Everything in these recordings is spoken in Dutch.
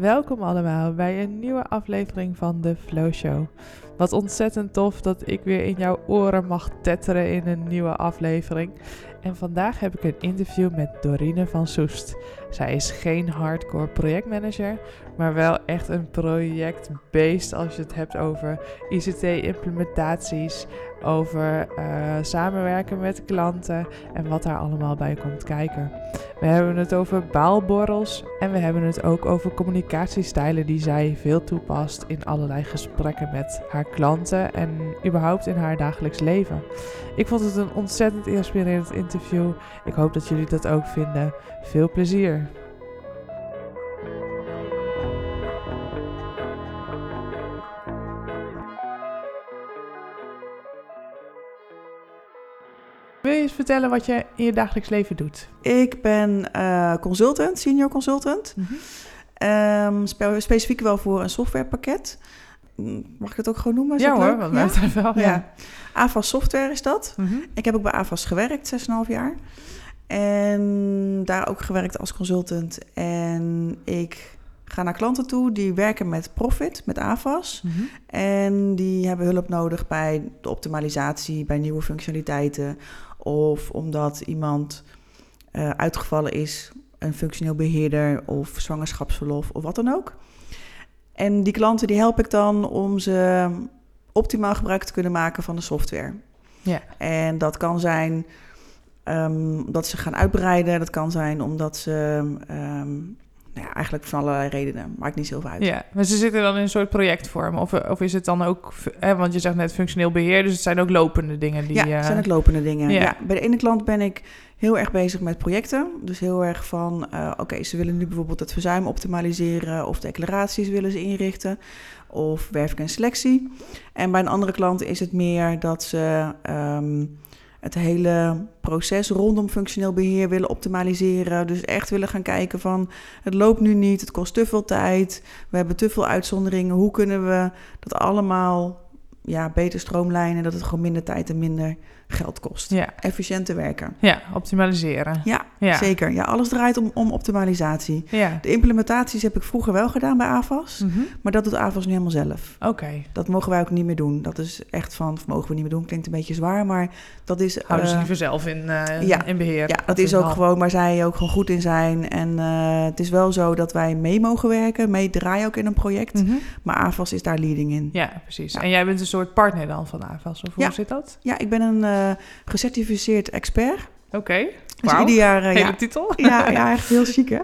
Welkom allemaal bij een nieuwe aflevering van de Flow Show. Wat ontzettend tof dat ik weer in jouw oren mag tetteren in een nieuwe aflevering. En vandaag heb ik een interview met Dorine van Soest. Zij is geen hardcore projectmanager, maar wel echt een projectbeest als je het hebt over ICT-implementaties, over uh, samenwerken met klanten en wat daar allemaal bij komt kijken. We hebben het over baalborrels en we hebben het ook over communicatiestijlen die zij veel toepast in allerlei gesprekken met haar klanten en überhaupt in haar dagelijks leven. Ik vond het een ontzettend inspirerend interview. Ik hoop dat jullie dat ook vinden. Veel plezier! Eens vertellen wat je in je dagelijks leven doet? Ik ben uh, consultant, senior consultant. Mm -hmm. um, specifiek wel voor een softwarepakket. Mag ik het ook gewoon noemen? Is ja hoor, wat ja? wel. Ja. ja. AVAS Software is dat. Mm -hmm. Ik heb ook bij AVAS gewerkt, 6,5 jaar. En daar ook gewerkt als consultant. En ik ga naar klanten toe die werken met Profit, met AVAS. Mm -hmm. En die hebben hulp nodig bij de optimalisatie, bij nieuwe functionaliteiten. Of omdat iemand uh, uitgevallen is, een functioneel beheerder of zwangerschapsverlof of wat dan ook. En die klanten die help ik dan om ze optimaal gebruik te kunnen maken van de software. Ja. En dat kan zijn um, dat ze gaan uitbreiden. Dat kan zijn omdat ze um, nou ja, eigenlijk van allerlei redenen. Maakt niet zoveel uit. Ja, maar ze zitten dan in een soort projectvorm. Of, of is het dan ook, hè, want je zegt net functioneel beheer, dus het zijn ook lopende dingen. Die, ja, het zijn ook lopende dingen. Ja. ja. bij de ene klant ben ik heel erg bezig met projecten. Dus heel erg van, uh, oké, ze willen nu bijvoorbeeld het verzuim optimaliseren of declaraties willen ze inrichten of werving en selectie. En bij een andere klant is het meer dat ze um, het hele proces rondom functioneel beheer willen optimaliseren. Dus echt willen gaan kijken van het loopt nu niet, het kost te veel tijd, we hebben te veel uitzonderingen. Hoe kunnen we dat allemaal ja, beter stroomlijnen, dat het gewoon minder tijd en minder geld kost. Ja. Efficiënter werken. Ja, optimaliseren. Ja, ja, zeker. Ja, alles draait om, om optimalisatie. Ja. De implementaties heb ik vroeger wel gedaan bij AVAS, mm -hmm. maar dat doet AVAS nu helemaal zelf. Oké. Dat mogen wij ook niet meer doen. Dat is echt van, of mogen we niet meer doen, klinkt een beetje zwaar, maar dat is... Houden uh, ze liever zelf in, uh, ja, in beheer. Ja, dat is ook gewoon waar zij ook gewoon goed in zijn. En uh, het is wel zo dat wij mee mogen werken, meedraaien ook in een project, mm -hmm. maar AVAS is daar leading in. Ja, precies. En jij bent een soort partner dan van AVAS, of hoe zit dat? Ja, ik ben een gecertificeerd expert. Oké, okay. dus wow. ieder jaar... Uh, Hele ja, titel. Ja, ja, echt heel chic hè.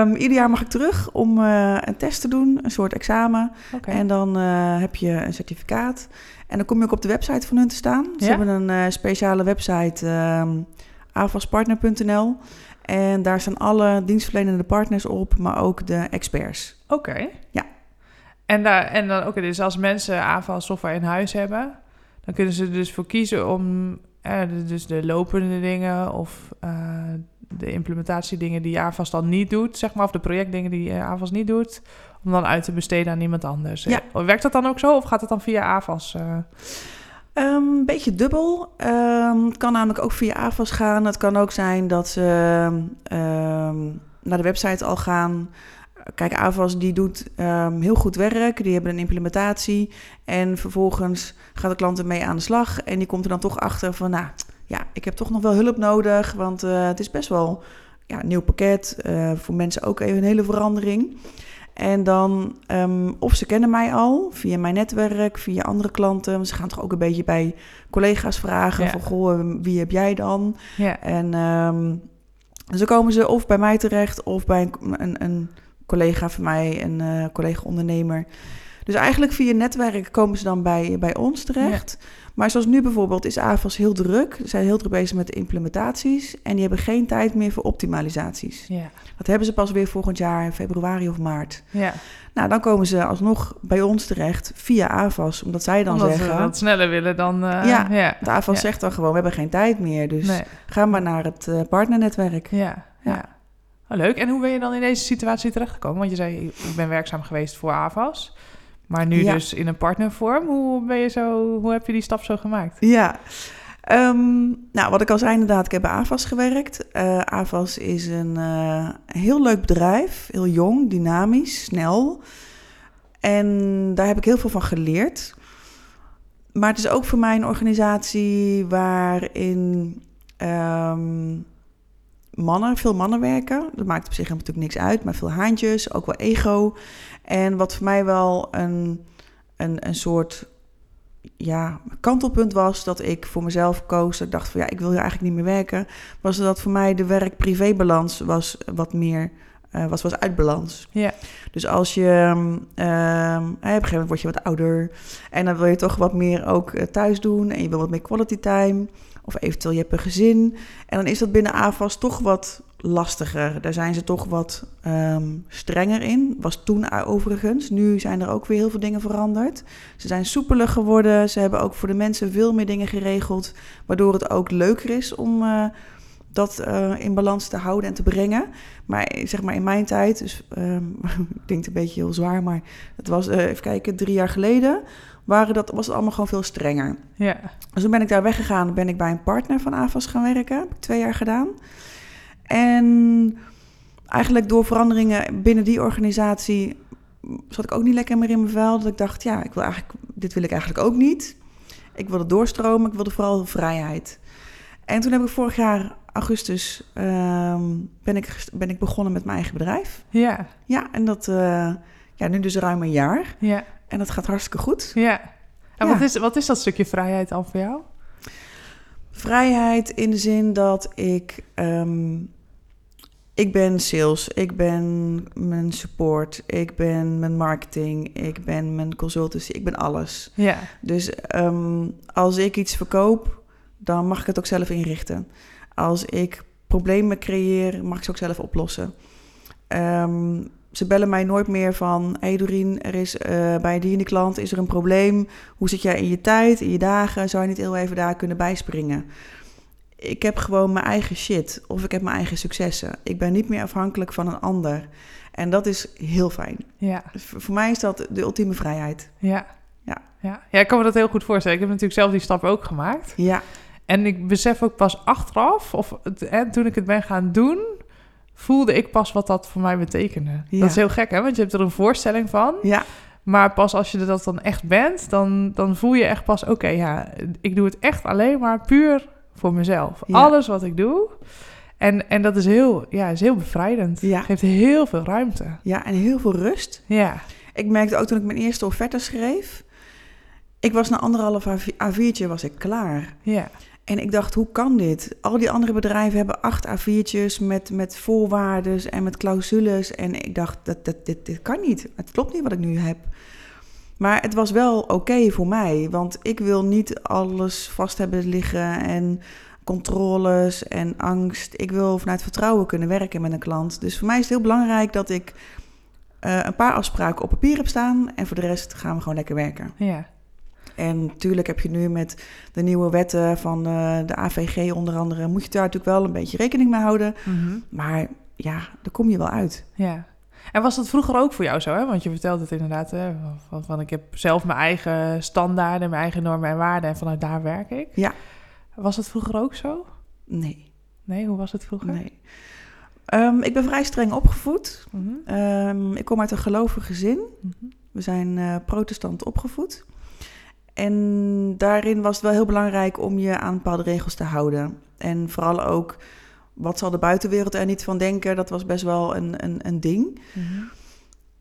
Um, ieder jaar mag ik terug om uh, een test te doen, een soort examen. Okay. En dan heb je een certificaat. En dan kom je ook op de website van hun te staan. Ze ja? hebben een speciale website, um, avaspartner.nl. En daar staan alle dienstverlenende partners op, maar ook de experts. Oké. Okay. Ja. En, daar, en dan, oké, okay, dus als mensen AVAS software in huis hebben, dan kunnen ze er dus voor kiezen om eh, dus de lopende dingen of uh, de implementatiedingen die AVAS dan niet doet, zeg maar, of de projectdingen die uh, AVAS niet doet, om dan uit te besteden aan iemand anders. Ja. Werkt dat dan ook zo of gaat het dan via AVAS? Uh... Een um, beetje dubbel. Um, het kan namelijk ook via AVAS gaan. Het kan ook zijn dat ze um, naar de website al gaan Kijk, AVAS die doet um, heel goed werk. Die hebben een implementatie. En vervolgens gaat de klant ermee aan de slag. En die komt er dan toch achter van... nou, ja, ik heb toch nog wel hulp nodig. Want uh, het is best wel ja, een nieuw pakket. Uh, voor mensen ook even een hele verandering. En dan, um, of ze kennen mij al via mijn netwerk, via andere klanten. Ze gaan toch ook een beetje bij collega's vragen ja. van, goh, wie heb jij dan? Ja. En um, zo komen ze of bij mij terecht of bij een, een, een collega van mij, een uh, collega-ondernemer. Dus eigenlijk via netwerk komen ze dan bij, bij ons terecht. Ja. Maar zoals nu bijvoorbeeld is AVAS heel druk. Ze zijn heel druk bezig met de implementaties. En die hebben geen tijd meer voor optimalisaties. Ja. Dat hebben ze pas weer volgend jaar in februari of maart. Ja. Nou, dan komen ze alsnog bij ons terecht via AVAS. Omdat zij dan omdat zeggen... Ze wat sneller willen dan... Uh, ja, ja, de AVAS ja. zegt dan gewoon, we hebben geen tijd meer. Dus nee. ga maar naar het uh, partnernetwerk. ja. ja. Oh, leuk. En hoe ben je dan in deze situatie terechtgekomen? Want je zei, ik ben werkzaam geweest voor AVAS. Maar nu ja. dus in een partnervorm. Hoe, ben je zo, hoe heb je die stap zo gemaakt? Ja, Ehm, nou, wat ik al zei inderdaad, ik heb bij AVAS gewerkt. Uh, AVAS is een uh, heel leuk bedrijf, heel jong, dynamisch, snel. En daar heb ik heel veel van geleerd. Maar het is ook voor mij een organisatie waarin ehm, mannen, veel mannen werken. Dat maakt op zich natuurlijk niks uit, maar veel haantjes, ook wel ego. En wat voor mij wel een, een, een soort ja, kantelpunt was dat ik voor mezelf koos. Dat ik dacht van ja, ik wil hier eigenlijk niet meer werken. Was dat voor mij de werk-privé-balans was wat meer uh, was, was uit balans. Ja. Dus als je um, op een gegeven moment word je wat ouder en dan wil je toch wat meer ook uh, thuis doen en je wil wat meer quality time. Of eventueel je hebt een gezin. En dan is dat binnen AFAS toch wat lastiger. Daar zijn ze toch wat um, strenger in. Was toen overigens. Nu zijn er ook weer heel veel dingen veranderd. Ze zijn soepeler geworden. Ze hebben ook voor de mensen veel meer dingen geregeld. Waardoor het ook leuker is om uh, dat uh, in balans te houden en te brengen. Maar zeg maar in mijn tijd, dus um, ik denk het een beetje heel zwaar, maar het was, uh, even kijken, drie jaar geleden waren dat, was het allemaal gewoon veel strenger. Ja. Dus toen ben ik daar weggegaan. ben ik bij een partner van AFAS gaan werken. Heb ik twee jaar gedaan. En eigenlijk door veranderingen binnen die organisatie zat ik ook niet lekker meer in mijn vel. Dat ik dacht, ja, ik wil eigenlijk, dit wil ik eigenlijk ook niet. Ik wilde doorstromen, ik wilde vooral vrijheid. En toen heb ik vorig jaar augustus um, ben, ik, ben ik begonnen met mijn eigen bedrijf. Ja. Ja, en dat uh, ja, nu dus ruim een jaar. Ja. En dat gaat hartstikke goed. Ja. En Ja. Wat, is, wat is dat stukje vrijheid dan voor jou? Vrijheid in de zin dat ik. ehm, ik ben sales, ik ben mijn support, ik ben mijn marketing, ik ben mijn consultancy, ik ben alles. Ja. Dus ehm, als ik iets verkoop, dan mag ik het ook zelf inrichten. Als ik problemen creëer, mag ik ze ook zelf oplossen. Ehm, ze bellen mij nooit meer van... hey Doreen, er is eh, bij die en die klant is er een probleem. Hoe zit jij in je tijd, in je dagen? Zou je niet heel even daar kunnen bijspringen? Ik heb gewoon mijn eigen shit of ik heb mijn eigen successen. Ik ben niet meer afhankelijk van een ander. En dat is heel fijn. Ja. Voor voor mij is dat de ultieme vrijheid. Ja. Ja. Ja. ja, ik kan me dat heel goed voorstellen. Ik heb natuurlijk zelf die stap ook gemaakt. Ja, En ik besef ook pas achteraf, of het, en toen ik het ben gaan doen, voelde ik pas wat dat voor mij betekende. Ja. Dat is heel gek, hè? Want je hebt er een voorstelling van. ja, Maar pas als je dat dan echt bent, dan, dan voel je echt pas... oké, ja, ik doe het echt alleen maar puur voor mezelf. Ja. Alles wat ik doe. En, en dat is heel, ja, is heel bevrijdend. Ja. Geeft heel veel ruimte. ja, en heel veel rust. Ja, Ik merkte ook toen ik mijn eerste offerte schreef... ik was na anderhalf A4'tje was ik klaar. ja, En ik dacht, hoe kan dit? Al die andere bedrijven hebben acht A4'tjes met, met voorwaarden en met clausules. En ik dacht, dat, dat, dit, dit kan niet. Het klopt niet wat ik nu heb. Maar het was wel oké voor mij, want ik wil niet alles vast hebben liggen en controles en angst. Ik wil vanuit vertrouwen kunnen werken met een klant. Dus voor mij is het heel belangrijk dat ik eh, een paar afspraken op papier heb staan en voor de rest gaan we gewoon lekker werken. ja, En natuurlijk heb je nu met de nieuwe wetten van eh, de AVG onder andere, moet je daar natuurlijk wel een beetje rekening mee houden. Mhm. Maar ja, daar kom je wel uit. ja. En was dat vroeger ook voor jou zo? Hè? Want je vertelt het inderdaad, hè? Van, van ik heb zelf mijn eigen standaarden, mijn eigen normen en waarden... en vanuit daar werk ik. Ja. Was dat vroeger ook zo? Nee, Nee, hoe was het vroeger? nee. Ehm, ik ben vrij streng opgevoed. Mhm. Ehm, ik kom uit een gelovig gezin. Mhm. We zijn eh, protestant opgevoed. En daarin was het wel heel belangrijk om je aan bepaalde regels te houden. En vooral ook, wat zal de buitenwereld er niet van denken? Dat was best wel een, een, een ding. Mhm.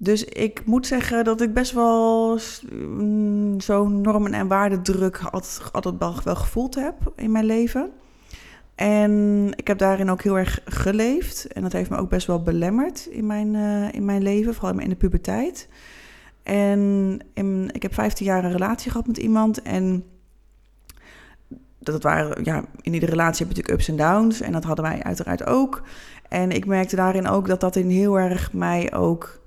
Dus ik moet zeggen dat ik best wel mm, zo'n normen- en waardedruk altijd, altijd wel, wel gevoeld heb in mijn leven. En ik heb daarin ook heel erg geleefd. En dat heeft me ook best wel belemmerd in mijn, eh, in mijn leven, vooral in de puberteit. En ik heb 15 jaar een relatie gehad met iemand. En dat waren, ja, in iedere relatie heb je natuurlijk ups en downs. En dat hadden wij uiteraard ook. En ik merkte daarin ook dat dat in heel erg mij ook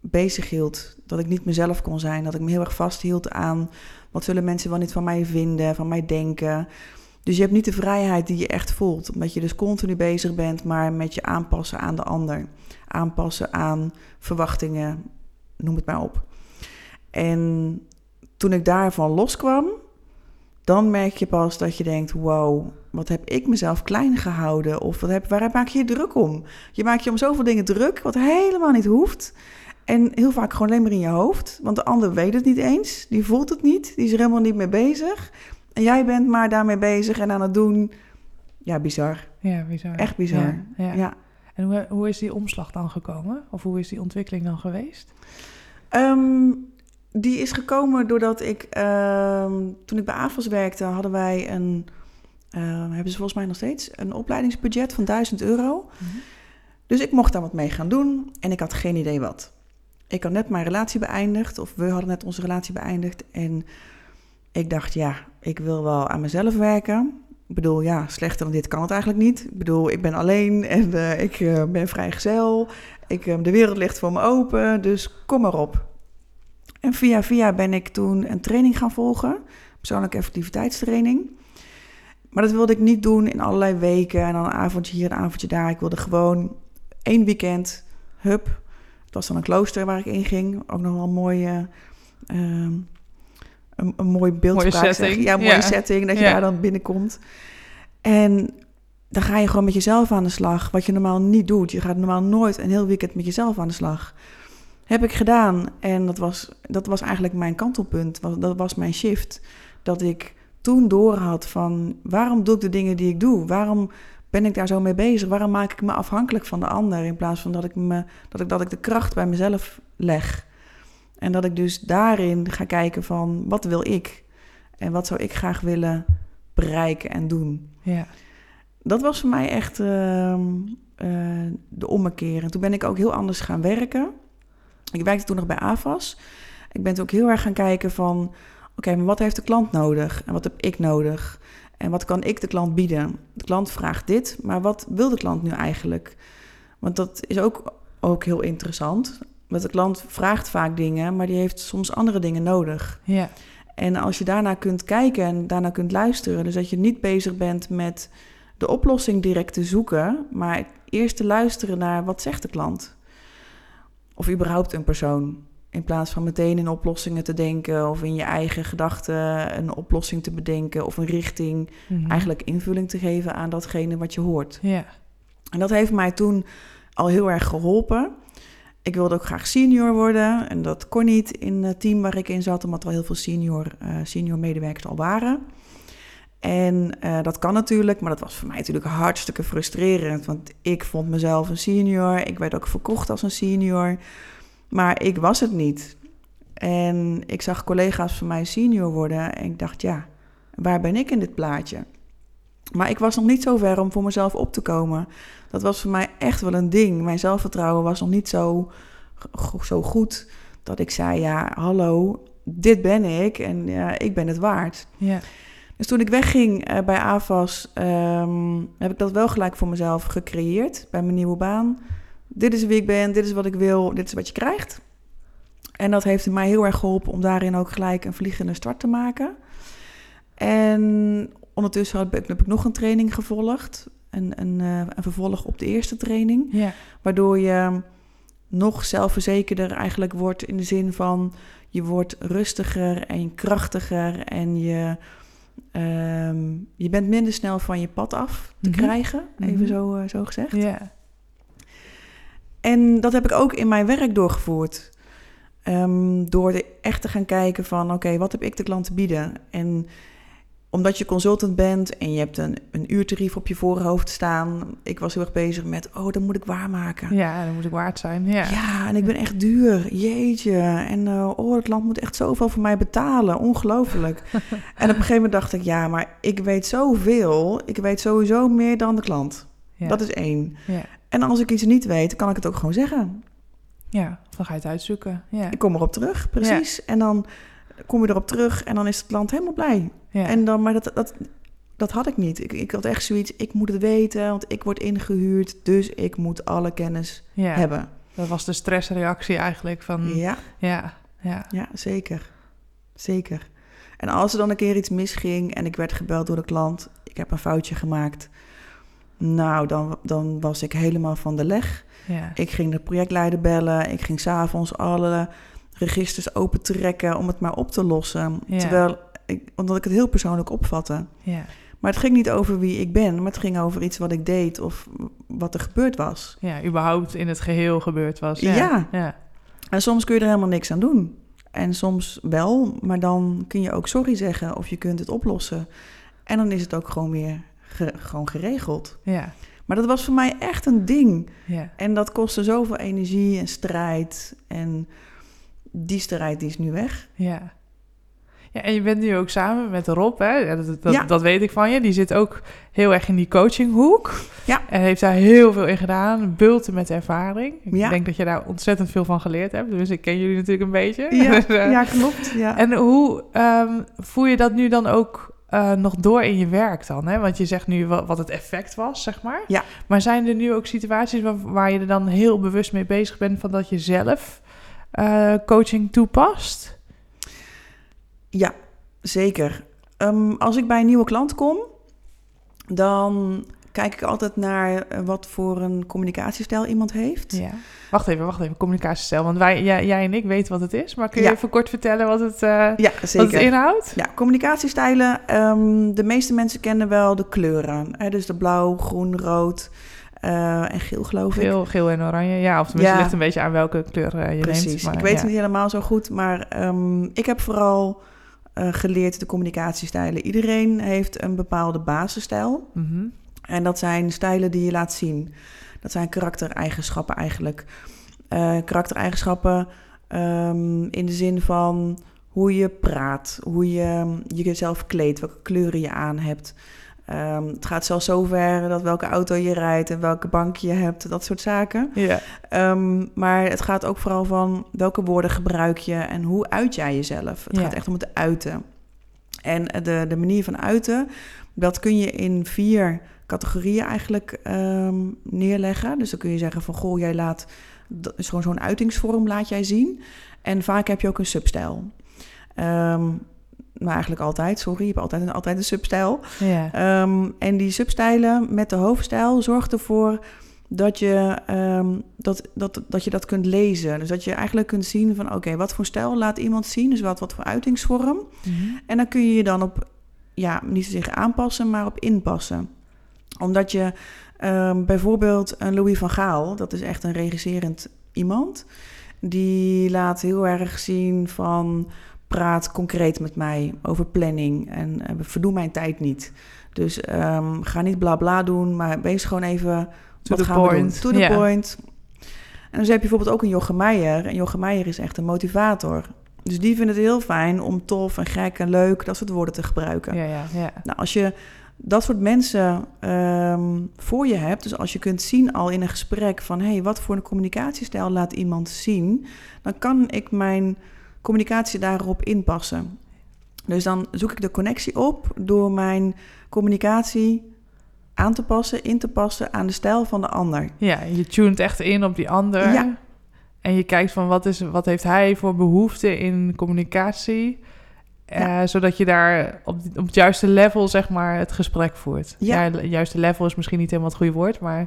bezig hield. Dat ik niet mezelf kon zijn. Dat ik me heel erg vasthield aan wat zullen mensen wel niet van mij vinden, van mij denken. Dus je hebt niet de vrijheid die je echt voelt. Omdat je dus continu bezig bent, maar met je aanpassen aan de ander. Aanpassen aan verwachtingen, noem het maar op. En toen ik daarvan loskwam, dan merk je pas dat je denkt: wow, wat heb ik mezelf klein gehouden? Of wat heb, waar maak je je druk om? Je maakt je om zoveel dingen druk, wat helemaal niet hoeft. En heel vaak gewoon alleen maar in je hoofd. Want de ander weet het niet eens. Die voelt het niet. Die is er helemaal niet mee bezig. En jij bent maar daarmee bezig en aan het doen. Ja, bizar. Ja, bizar. Echt bizar. Ja, ja. ja. En hoe, hoe is die omslag dan gekomen? Of hoe is die ontwikkeling dan geweest? Ehm, die is gekomen doordat ik, ehm, toen ik bij AFAS werkte, hadden wij een, ehm, hebben ze volgens mij nog steeds, een opleidingsbudget van 1000 euro. Dus ik mocht daar wat mee gaan doen en ik had geen idee wat. Ik had net mijn relatie beëindigd, of we hadden net onze relatie beëindigd. En ik dacht, ja, ik wil wel aan mezelf werken. Ik bedoel, ja, slechter dan dit kan het eigenlijk niet. Ik bedoel, ik ben alleen en uh, ik uh, ben vrijgezel. Ik, uh, de wereld ligt voor me open, dus kom maar op. En via via ben ik toen een training gaan volgen, persoonlijke effectiviteitstraining. Maar dat wilde ik niet doen in allerlei weken en dan een avondje hier, een avondje daar. Ik wilde gewoon één weekend, hup. Het was dan een klooster waar ik in ging. Ook nog wel een mooie, um, een, een mooi beeld. Mooie setting. Ja, een mooie ja. setting, dat je ja. daar dan binnenkomt. En dan ga je gewoon met jezelf aan de slag, wat je normaal niet doet. Je gaat normaal nooit een heel weekend met jezelf aan de slag. Heb ik gedaan en dat was, dat was eigenlijk mijn kantelpunt. Dat was mijn shift. Dat ik toen door had van waarom doe ik de dingen die ik doe? Waarom ben ik daar zo mee bezig? Waarom maak ik me afhankelijk van de ander in plaats van dat ik, me, dat ik, dat ik de kracht bij mezelf leg? En dat ik dus daarin ga kijken van wat wil ik? En wat zou ik graag willen bereiken en doen? Ja. Dat was voor mij echt uh, uh, de ommekeer. En toen ben ik ook heel anders gaan werken. Ik werkte toen nog bij AFAS. Ik ben toen ook heel erg gaan kijken van... oké, okay, maar wat heeft de klant nodig? En wat heb ik nodig? En wat kan ik de klant bieden? De klant vraagt dit, maar wat wil de klant nu eigenlijk? Want dat is ook, ook heel interessant. Want de klant vraagt vaak dingen, maar die heeft soms andere dingen nodig. Ja. En als je daarna kunt kijken en daarna kunt luisteren... dus dat je niet bezig bent met de oplossing direct te zoeken... maar eerst te luisteren naar wat zegt de klant of überhaupt een persoon. In plaats van meteen in oplossingen te denken of in je eigen gedachten een oplossing te bedenken of een richting, Mhm. eigenlijk invulling te geven aan datgene wat je hoort. Ja. En dat heeft mij toen al heel erg geholpen. Ik wilde ook graag senior worden en dat kon niet in het team waar ik in zat, omdat er al heel veel senior, eh, senior medewerkers al waren. En eh, dat kan natuurlijk, maar dat was voor mij natuurlijk hartstikke frustrerend. Want ik vond mezelf een senior. Ik werd ook verkocht als een senior. Maar ik was het niet. En ik zag collega's van mij senior worden. En ik dacht, ja, waar ben ik in dit plaatje? Maar ik was nog niet zo ver om voor mezelf op te komen. Dat was voor mij echt wel een ding. Mijn zelfvertrouwen was nog niet zo, zo goed dat ik zei: Ja, hallo, dit ben ik en ja, ik ben het waard. Ja. Dus toen ik wegging uh, bij AFAS, um, heb ik dat wel gelijk voor mezelf gecreëerd bij mijn nieuwe baan. Dit is wie ik ben, dit is wat ik wil, dit is wat je krijgt. En dat heeft mij heel erg geholpen om daarin ook gelijk een vliegende start te maken. En ondertussen heb ik, heb ik nog een training gevolgd. Een, een, uh, een vervolg op de eerste training. Ja. Waardoor je nog zelfverzekerder eigenlijk wordt in de zin van... je wordt rustiger en krachtiger en je... Um, je bent minder snel van je pad af te Mhm. krijgen, even zo, uh, zo gezegd. Ja. En dat heb ik ook in mijn werk doorgevoerd. Um, door echt te gaan kijken van, oké, okay, wat heb ik de klant te bieden? En omdat je consultant bent en je hebt een, een uurtarief op je voorhoofd staan. Ik was heel erg bezig met, oh, dat moet ik waarmaken. Ja, dat moet ik waard zijn. Ja, ja en ik ben echt duur. Jeetje. En uh, oh, het land moet echt zoveel voor mij betalen. Ongelooflijk. en op een gegeven moment dacht ik, ja, maar ik weet zoveel. Ik weet sowieso meer dan de klant. Ja. Dat is één. Ja. En als ik iets niet weet, kan ik het ook gewoon zeggen. Ja, dan ga je het uitzoeken. Ja. Ik kom erop terug, precies. En dan kom je erop terug en dan is het land helemaal blij. Ja. En dan, maar dat, dat, dat had ik niet. Ik, ik had echt zoiets, ik moet het weten, want ik word ingehuurd, dus ik moet alle kennis ja. hebben. Dat was de stressreactie eigenlijk van... Ja. Ja, ja. ja zeker. Zeker. En als er dan een keer iets misging en ik werd gebeld door de klant, ik heb een foutje gemaakt, nou, dan, dan was ik helemaal van de leg. Ja. Ik ging de projectleider bellen, ik ging s'avonds alle registers opentrekken om het maar op te lossen. Ja. Terwijl ik, omdat ik het heel persoonlijk opvatte. Ja. Maar het ging niet over wie ik ben, maar het ging over iets wat ik deed of wat er gebeurd was. ja, überhaupt in het geheel gebeurd was. Ja. Ja. ja. En soms kun je er helemaal niks aan doen. En soms wel, maar dan kun je ook sorry zeggen of je kunt het oplossen. En dan is het ook gewoon weer ge- gewoon geregeld. ja. Maar dat was voor mij echt een ding. ja. En dat kostte zoveel energie en strijd. En die strijd die is nu weg. Ja. Ja, en je bent nu ook samen met Rob, hè? Ja, Dat, dat, Ja. dat weet ik van je. Die zit ook heel erg in die coachinghoek. Ja. En heeft daar heel veel in gedaan. Bulten met ervaring. Ik Ja. denk dat je daar ontzettend veel van geleerd hebt. Dus ik ken jullie natuurlijk een beetje. Ja, Dus, eh, ja klopt. Ja. En hoe ehm, voer je dat nu dan ook eh, nog door in je werk dan? Hè? Want je zegt nu wat, wat het effect was, zeg maar. Ja. Maar zijn er nu ook situaties waar, waar je er dan heel bewust mee bezig bent... van dat je zelf eh, coaching toepast? Ja, zeker. Ehm, als ik bij een nieuwe klant kom, dan kijk ik altijd naar eh, wat voor een communicatiestijl iemand heeft. Ja. Wacht even, wacht even. Communicatiestijl. Want wij, jij, jij en ik weten wat het is. Maar kun je Ja. even kort vertellen wat het, eh, Ja, wat het zeker. inhoudt? Ja, communicatiestijlen. ehm, de meeste mensen kennen wel de kleuren. Hè? Dus de blauw, groen, rood eh, en geel, geloof ik. Geel, geel en oranje. Ja, of tenminste, Ja. ligt een beetje aan welke kleur eh, je Precies. neemt. maar ik weet ja. het niet helemaal zo goed, maar ehm, ik heb vooral eh, geleerd de communicatiestijlen. Iedereen heeft een bepaalde basisstijl. Mhm. En dat zijn stijlen die je laat zien. Dat zijn karaktereigenschappen eigenlijk. Karaktereigenschappen ehm, in de zin van hoe je praat, hoe je je jezelf kleedt, welke kleuren je aan hebt. Ehm, het gaat zelfs zover dat welke auto je rijdt en welke bank je hebt, dat soort zaken. Ja. Ehm, maar het gaat ook vooral van welke woorden gebruik je en hoe uit jij jezelf. Het Ja. gaat echt om het uiten. En de, de manier van uiten, dat kun je in vier categorieën eigenlijk ehm, neerleggen. Dus dan kun je zeggen van, goh, jij laat, gewoon zo'n uitingsvorm laat jij zien. En vaak heb je ook een substijl. Ehm maar eigenlijk altijd, sorry, je hebt altijd een, altijd een substijl. Ja. Ehm, en die substijlen met de hoofdstijl zorgt ervoor dat je, ehm, dat, dat, dat je dat kunt lezen. Dus dat je eigenlijk kunt zien van oké, wat voor stijl laat iemand zien? Dus wat, wat voor uitingsvorm. Mhm. En dan kun je je dan op, ja, niet zozeer aanpassen, maar op inpassen. Omdat je ehm, bijvoorbeeld een Louis van Gaal, dat is echt een regisserend iemand, die laat heel erg zien van praat concreet met mij over planning en uh, verdoe mijn tijd niet. Dus ehm, ga niet bla bla doen, maar wees gewoon even To wat the gaan we doen? To the point. En dus heb je bijvoorbeeld ook een Jochem Meijer. En Jochem Meijer is echt een motivator. Dus die vinden het heel fijn om tof en gek en leuk dat soort woorden te gebruiken. Ja, ja, ja. Nou, als je dat soort mensen ehm, voor je hebt, dus als je kunt zien al in een gesprek van hé, hey, wat voor een communicatiestijl laat iemand zien, dan kan ik mijn communicatie daarop inpassen. Dus dan zoek ik de connectie op door mijn communicatie aan te passen, in te passen aan de stijl van de ander. Ja, je tunt echt in op die ander. Ja. En je kijkt van wat, is, wat heeft hij voor behoefte in communicatie. Ja. eh, zodat je daar op, op het juiste level, zeg maar, het gesprek voert. Ja. Ja, juiste level is misschien niet helemaal het goede woord, maar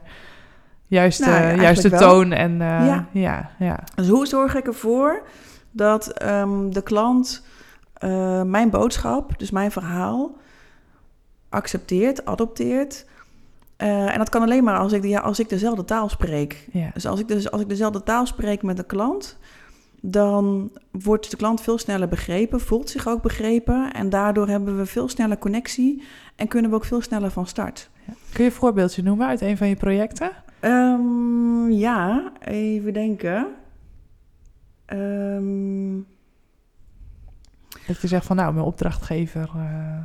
juiste, Nou juiste toon en eh, Ja. ja, ja. Dus hoe zorg ik ervoor dat ehm, de klant eh, mijn boodschap, dus mijn verhaal, accepteert, adopteert? Eh, en dat kan alleen maar als ik, de, ja, als ik dezelfde taal spreek. ja. Dus als ik, dus als ik dezelfde taal spreek met de klant, dan wordt de klant veel sneller begrepen, voelt zich ook begrepen. En daardoor hebben we veel sneller connectie en kunnen we ook veel sneller van start. Kun je een voorbeeldje noemen uit een van je projecten? Ehm, ja, even denken. Ehm, Dat je zegt van, nou, mijn opdrachtgever... eh,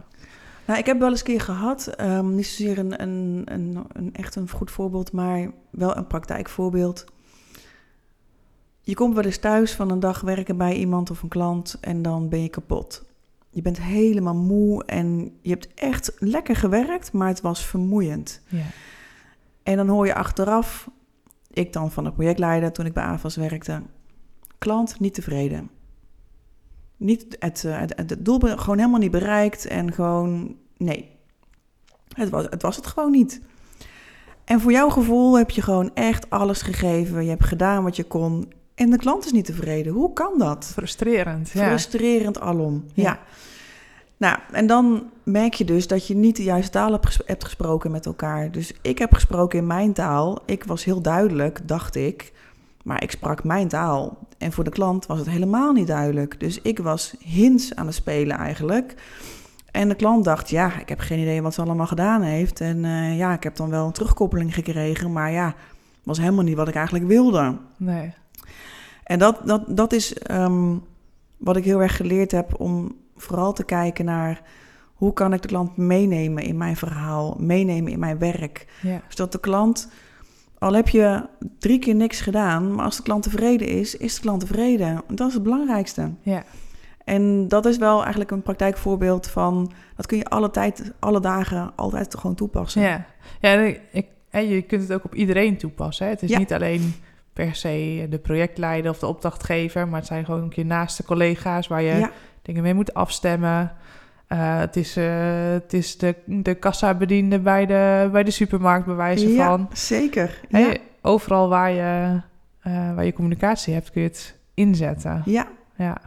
nou, ik heb wel eens een keer gehad, ehm, niet zozeer een, een, een, een echt een goed voorbeeld, maar wel een praktijkvoorbeeld. Je komt wel eens thuis van een dag werken bij iemand of een klant en dan ben je kapot. Je bent helemaal moe en je hebt echt lekker gewerkt, maar het was vermoeiend. ja. En dan hoor je achteraf, ik dan van de projectleider toen ik bij AFAS werkte, klant niet tevreden. Niet het, eh, het, het doel gewoon helemaal niet bereikt en gewoon, nee, het was, het was het gewoon niet. En voor jouw gevoel heb je gewoon echt alles gegeven. Je hebt gedaan wat je kon en de klant is niet tevreden. Hoe kan dat? Frustrerend, ja. Frustrerend alom, Ja. ja. Nou, en dan merk je dus dat je niet de juiste taal hebt gesproken met elkaar. Dus ik heb gesproken in mijn taal. Ik was heel duidelijk, dacht ik. Maar ik sprak mijn taal. En voor de klant was het helemaal niet duidelijk. Dus ik was hints aan het spelen eigenlijk. En de klant dacht, ja, ik heb geen idee wat ze allemaal gedaan heeft. En eh, ja, ik heb dan wel een terugkoppeling gekregen. Maar ja, was helemaal niet wat ik eigenlijk wilde. Nee. En dat, dat, dat is ehm, wat ik heel erg geleerd heb om vooral te kijken naar hoe kan ik de klant meenemen in mijn verhaal, meenemen in mijn werk. Ja. Zodat de klant, al heb je drie keer niks gedaan, maar als de klant tevreden is, is de klant tevreden. Dat is het belangrijkste. Ja. En dat is wel eigenlijk een praktijkvoorbeeld van, dat kun je alle tijd, alle dagen, altijd gewoon toepassen. Ja, ja en ik, ik- en je kunt het ook op iedereen toepassen. Hè? Het is Ja. niet alleen per se de projectleider of de opdrachtgever, maar het zijn gewoon ook je naaste collega's waar je ja, dingen mee moet afstemmen. Eh, het is, eh, het is de, de kassabediende bij de, bij de supermarkt, bij wijze ja, van. zeker. Ja, Overal waar je, eh, waar je communicatie hebt, kun je het inzetten. ja, Ja.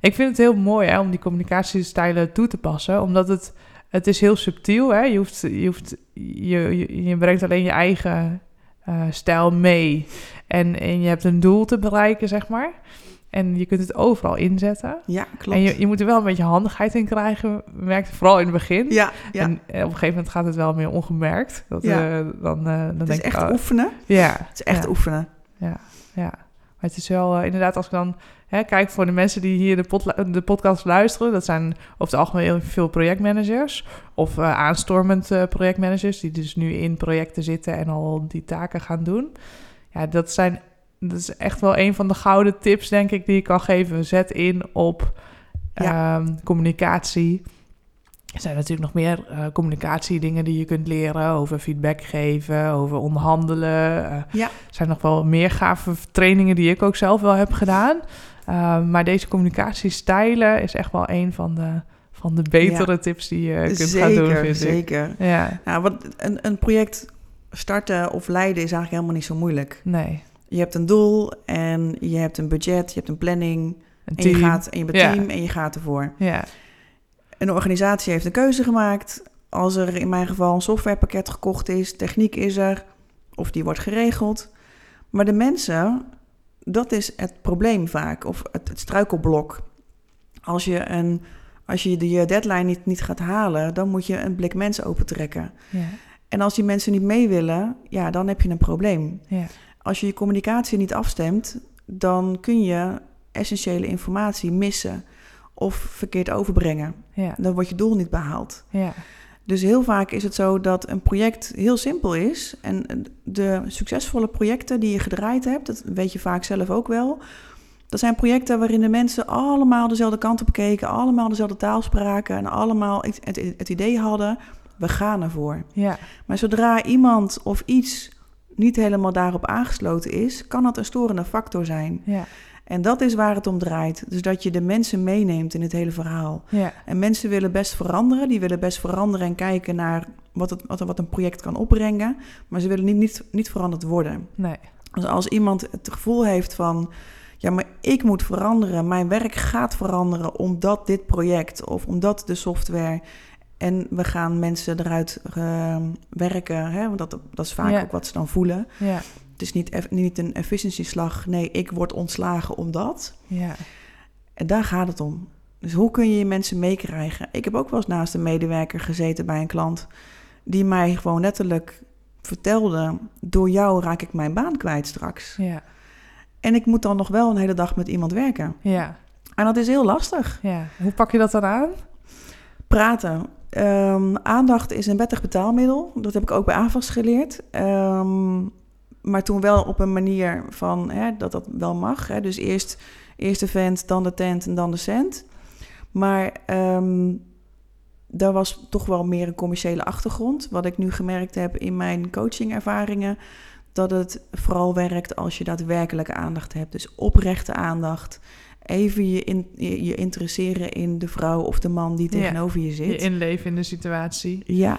Ik vind het heel mooi hè, om die communicatiestijlen toe te passen, omdat het, het is heel subtiel. Hè? Je, hoeft, je, hoeft, je, je, je brengt alleen je eigen stijl mee. En, en je hebt een doel te bereiken, zeg maar. En je kunt het overal inzetten. ja, klopt. En je, je moet er wel een beetje handigheid in krijgen, merkte vooral in het begin. ja, ja. En eh, op een gegeven moment gaat het wel meer ongemerkt. Dat, Ja. eh, dan, eh, dan het denk is echt ik, oh, oefenen. ja, Het is echt ja. oefenen. Ja, ja. Maar het is wel inderdaad, als ik dan hè, kijk voor de mensen die hier de, de podcast luisteren, dat zijn over het algemeen heel veel projectmanagers of aanstormend projectmanagers die dus nu in projecten zitten en al die taken gaan doen. Ja, dat zijn dat is echt wel een van de gouden tips, denk ik, die ik kan geven. Zet in op ehm, communicatie. Er zijn natuurlijk nog meer eh communicatiedingen die je kunt leren over feedback geven, over onderhandelen. eh, Ja. er zijn nog wel meer gave trainingen die ik ook zelf wel heb gedaan. Uh, maar deze communicatiestijlen is echt wel een van de, van de betere tips die je kunt zeker, gaan doen, vind ik. zeker. Ja, Nou, wat, een, een project starten of leiden is eigenlijk helemaal niet zo moeilijk. nee. Je hebt een doel en je hebt een budget, je hebt een planning Een en je, gaat, en je bent team en je gaat ervoor. Ja, Een organisatie heeft een keuze gemaakt. Als er in mijn geval een softwarepakket gekocht is, techniek is er, of die wordt geregeld. Maar de mensen, dat is het probleem vaak, of het, het struikelblok. Als je, een, als je de deadline niet, niet gaat halen, dan moet je een blik mensen opentrekken. ja, En als die mensen niet mee willen, ja, dan heb je een probleem. ja, Als je je communicatie niet afstemt, dan kun je essentiële informatie missen of verkeerd overbrengen. ja, Dan wordt je doel niet behaald. ja, Dus heel vaak is het zo dat een project heel simpel is. En de succesvolle projecten die je gedraaid hebt, dat weet je vaak zelf ook wel. Dat zijn projecten waarin de mensen allemaal dezelfde kant op keken, allemaal dezelfde taal spraken en allemaal het, het, het idee hadden, we gaan ervoor. ja, Maar zodra iemand of iets niet helemaal daarop aangesloten is, kan dat een storende factor zijn. ja, En dat is waar het om draait. Dus dat je de mensen meeneemt in het hele verhaal. ja, En mensen willen best veranderen. Die willen best veranderen en kijken naar wat, het, wat, wat een project kan opbrengen. Maar ze willen niet, niet, niet veranderd worden. nee, Dus als iemand het gevoel heeft van... ja, maar ik moet veranderen. Mijn werk gaat veranderen omdat dit project of omdat de software... en we gaan mensen eruit eh, werken. Hè? Want dat, dat is vaak Ja. ook wat ze dan voelen. ja, Het is niet, niet een efficiëntieslag. Nee, ik word ontslagen omdat... ja, En daar gaat het om. Dus hoe kun je je mensen meekrijgen? Ik heb ook wel eens naast een medewerker gezeten bij een klant... die mij gewoon letterlijk vertelde... door jou raak ik mijn baan kwijt straks. ja, En ik moet dan nog wel een hele dag met iemand werken. ja, En dat is heel lastig. ja. Hoe pak je dat dan aan? Praten. Ehm, aandacht is een wettig betaalmiddel. Dat heb ik ook bij AVAS geleerd. Ehm, maar toen wel op een manier van hè, dat dat wel mag. Hè. Dus eerst, eerst de vent, dan de tent en dan de cent. Maar ehm, daar was toch wel meer een commerciële achtergrond. Wat ik nu gemerkt heb in mijn coachingervaringen. Dat het vooral werkt als je daadwerkelijke aandacht hebt. Dus oprechte aandacht. Even je, in, je, je interesseren in de vrouw of de man die Ja. tegenover je zit. Je inleven in de situatie. Ja,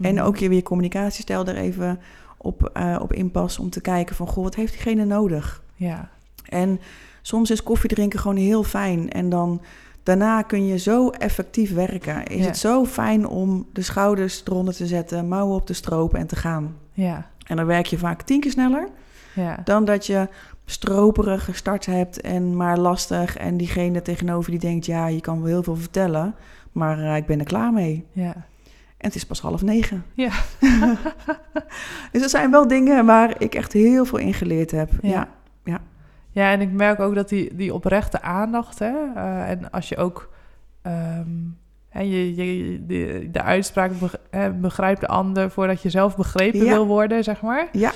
en Mhm. ook je weer communicatiestijl er even op, eh, op inpassen om te kijken van... goh, wat heeft diegene nodig? Ja, En soms is koffie drinken gewoon heel fijn. En dan Daarna kun je zo effectief werken. Is Ja. het zo fijn om de schouders eronder te zetten, mouwen op te stropen en te gaan. Ja, En dan werk je vaak tien keer sneller ja, dan dat je stroperig gestart hebt en maar lastig. En diegene tegenover die denkt, ja, je kan wel heel veel vertellen, maar eh, ik ben er klaar mee. ja. En het is pas half negen. Ja. dus er zijn wel dingen waar ik echt heel veel in geleerd heb. Ja, Ja. Ja, en ik merk ook dat die, die oprechte aandacht, hè, eh, en als je ook ehm, hè, je, je, de, de uitspraak begrijpt de ander voordat je zelf begrepen Ja. wil worden, zeg maar. Ja.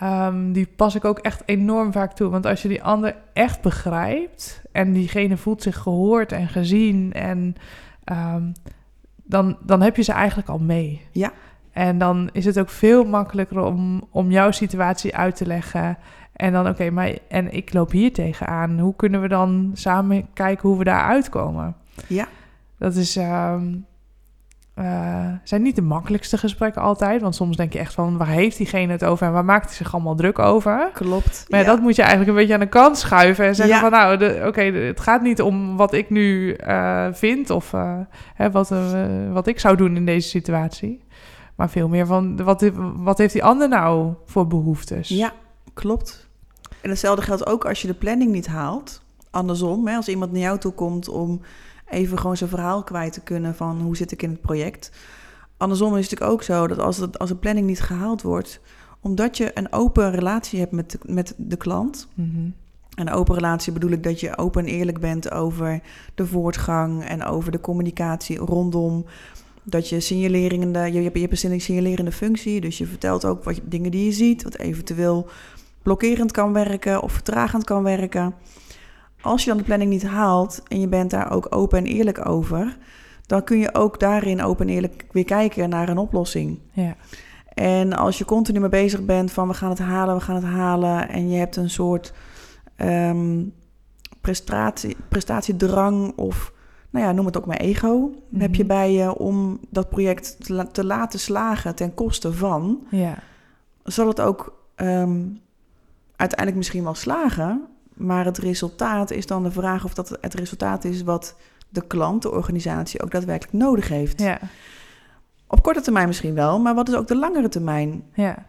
Ehm, die pas ik ook echt enorm vaak toe. Want als je die ander echt begrijpt en diegene voelt zich gehoord en gezien, en, ehm, dan, dan heb je ze eigenlijk al mee. Ja. En dan is het ook veel makkelijker om, om jouw situatie uit te leggen. En dan, oké, maar en ik loop hier tegenaan. Hoe kunnen we dan samen kijken hoe we daar uitkomen? Ja. Dat is, ehm, eh, zijn niet de makkelijkste gesprekken altijd. Want soms denk je echt van, waar heeft diegene het over en waar maakt hij zich allemaal druk over? klopt. Maar ja, dat moet je eigenlijk een beetje aan de kant schuiven en zeggen Ja. van, nou, oké, het gaat niet om wat ik nu eh, vind of eh, hè, wat, wat ik zou doen in deze situatie. Maar veel meer van, wat, wat heeft die ander nou voor behoeftes? Ja, klopt. En hetzelfde geldt ook als je de planning niet haalt. Andersom, hè, als iemand naar jou toe komt om even gewoon zijn verhaal kwijt te kunnen van hoe zit ik in het project. Andersom is het natuurlijk ook zo dat als, het, als de planning niet gehaald wordt, omdat je een open relatie hebt met de, met de klant. En een open relatie bedoel ik dat je open en eerlijk bent over de voortgang en over de communicatie rondom. Dat je signalerende, je, hebt, je hebt een signalerende functie, dus je vertelt ook wat je, dingen die je ziet, wat eventueel blokkerend kan werken of vertragend kan werken. Als je dan de planning niet haalt en je bent daar ook open en eerlijk over, dan kun je ook daarin open en eerlijk weer kijken naar een oplossing. Ja, En als je continu mee bezig bent van we gaan het halen, we gaan het halen. En je hebt een soort prestatie, prestatiedrang of nou ja, noem het ook maar ego. Mhm. Heb je bij je om dat project te, la- te laten slagen ten koste van. ja, Zal het ook ehm, uiteindelijk misschien wel slagen. Maar het resultaat is dan de vraag of dat het resultaat is wat de klant, de organisatie, ook daadwerkelijk nodig heeft. ja, Op korte termijn misschien wel, maar wat is ook de langere termijn? ja,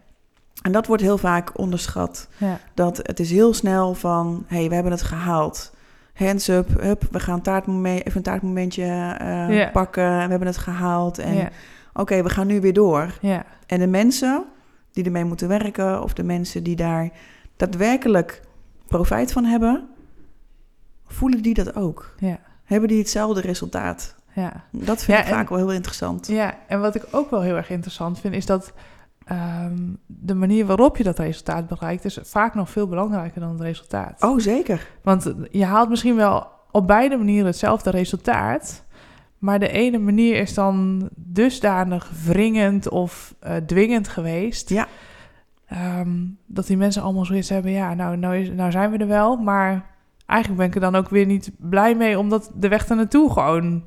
En dat wordt heel vaak onderschat. ja, Dat het is heel snel van, hé, hey, we hebben het gehaald. Hands up, hup, we gaan taartmoment, even een taartmomentje eh, pakken. We hebben het gehaald. En oké, we gaan nu weer door. ja, En de mensen die ermee moeten werken... of de mensen die daar daadwerkelijk profijt van hebben... voelen die dat ook? ja, Hebben die hetzelfde resultaat? ja. Dat vind Ja, ik en- vaak wel heel interessant. Ja, en wat ik ook wel heel erg interessant vind, is dat ehm, de manier waarop je dat resultaat bereikt, is vaak nog veel belangrijker dan het resultaat. Oh, zeker. Want je haalt misschien wel op beide manieren hetzelfde resultaat. Maar de ene manier is dan dusdanig wringend of eh, dwingend geweest. Ja. Ehm, dat die mensen allemaal zoiets hebben. Ja, nou, nou, is, nou zijn we er wel. Maar eigenlijk ben ik er dan ook weer niet blij mee. Omdat de weg er naartoe gewoon...